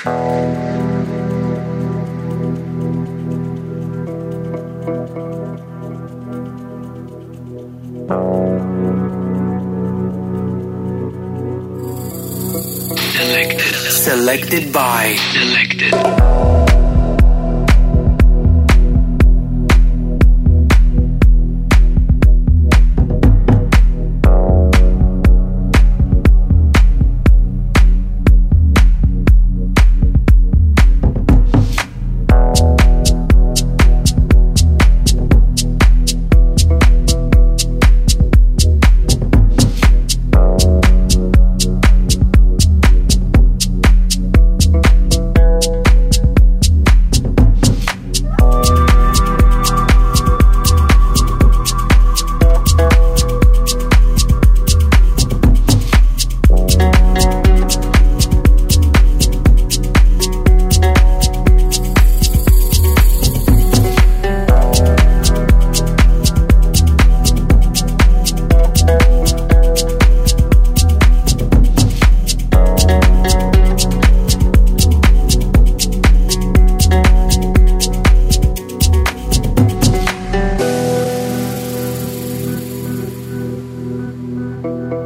Selected. Selected by. Selected. Bye.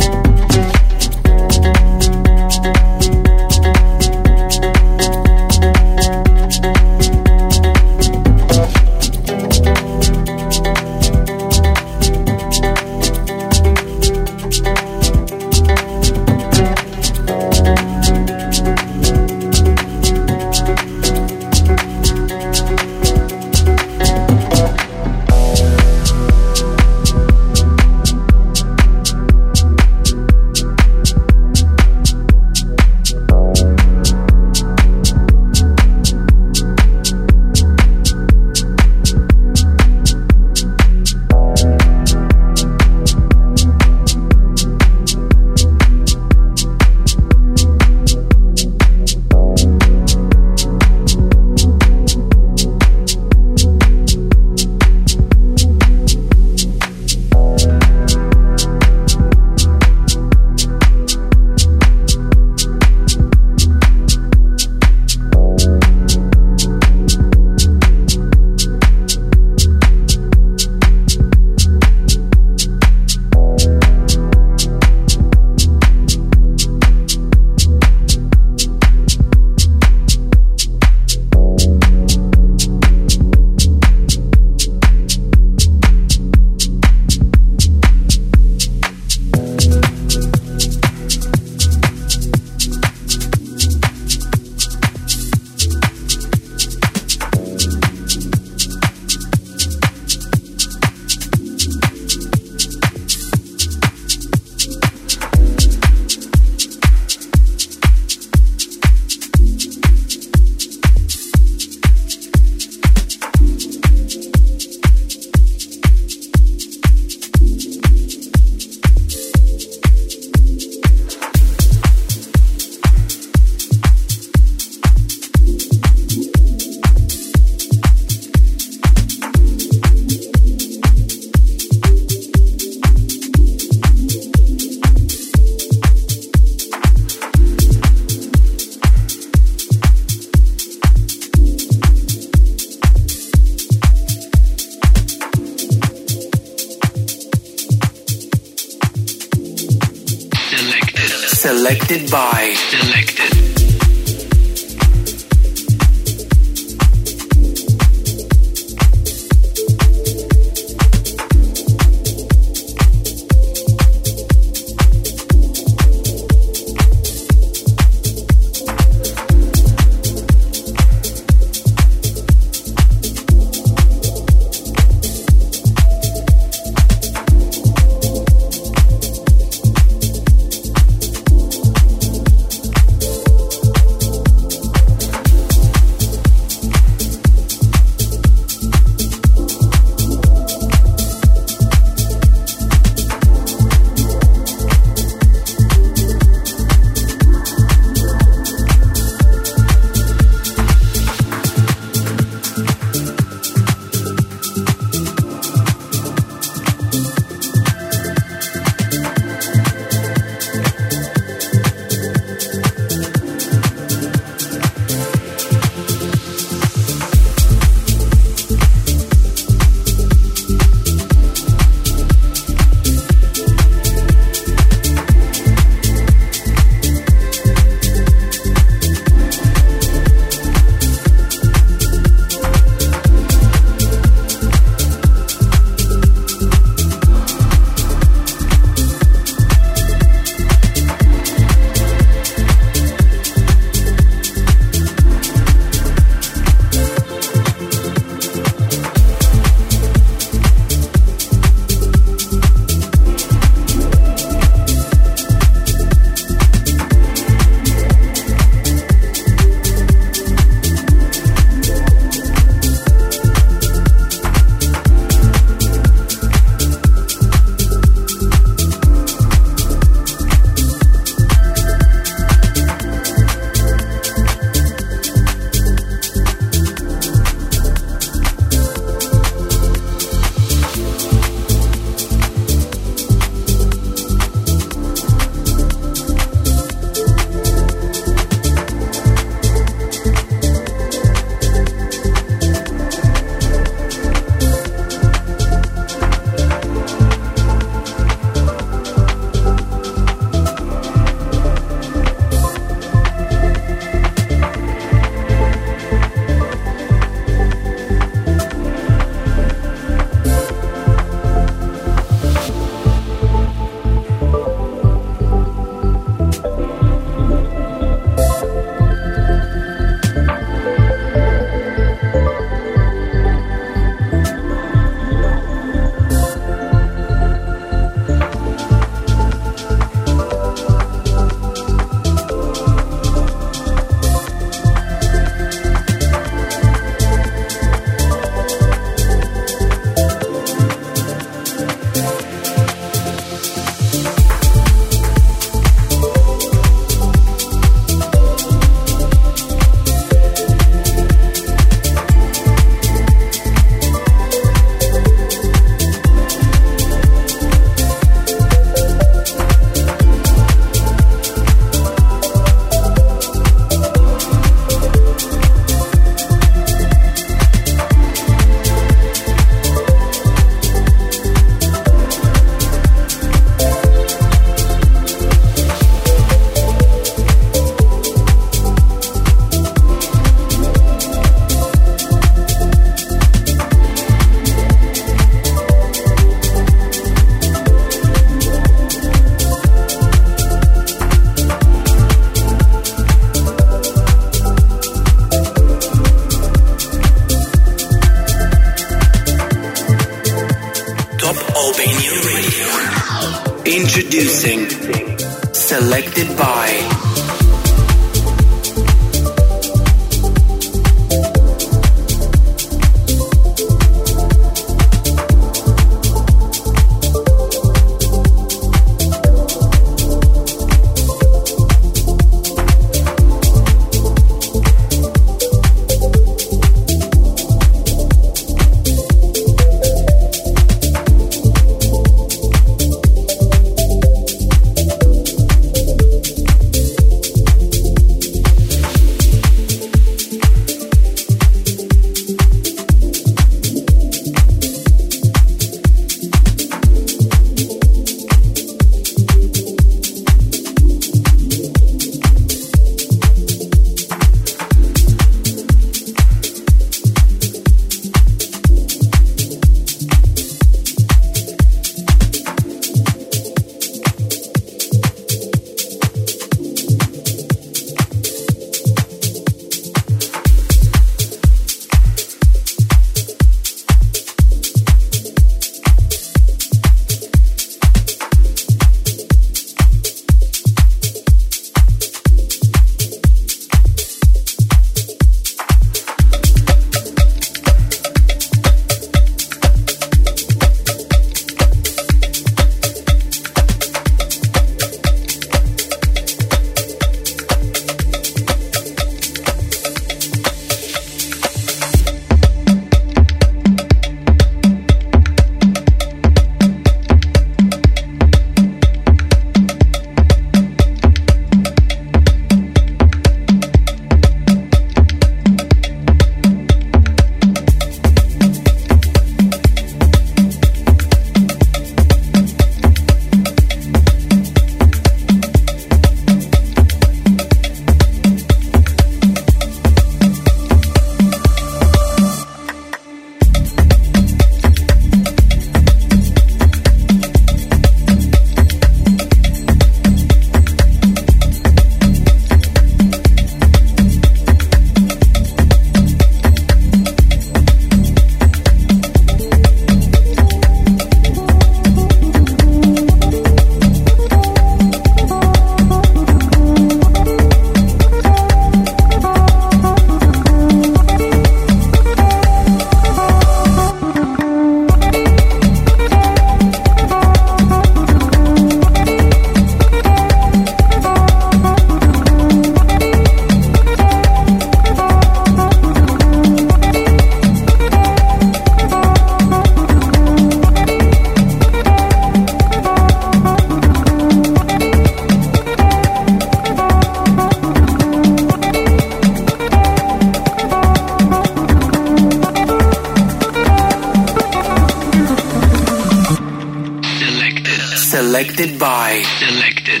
I selected.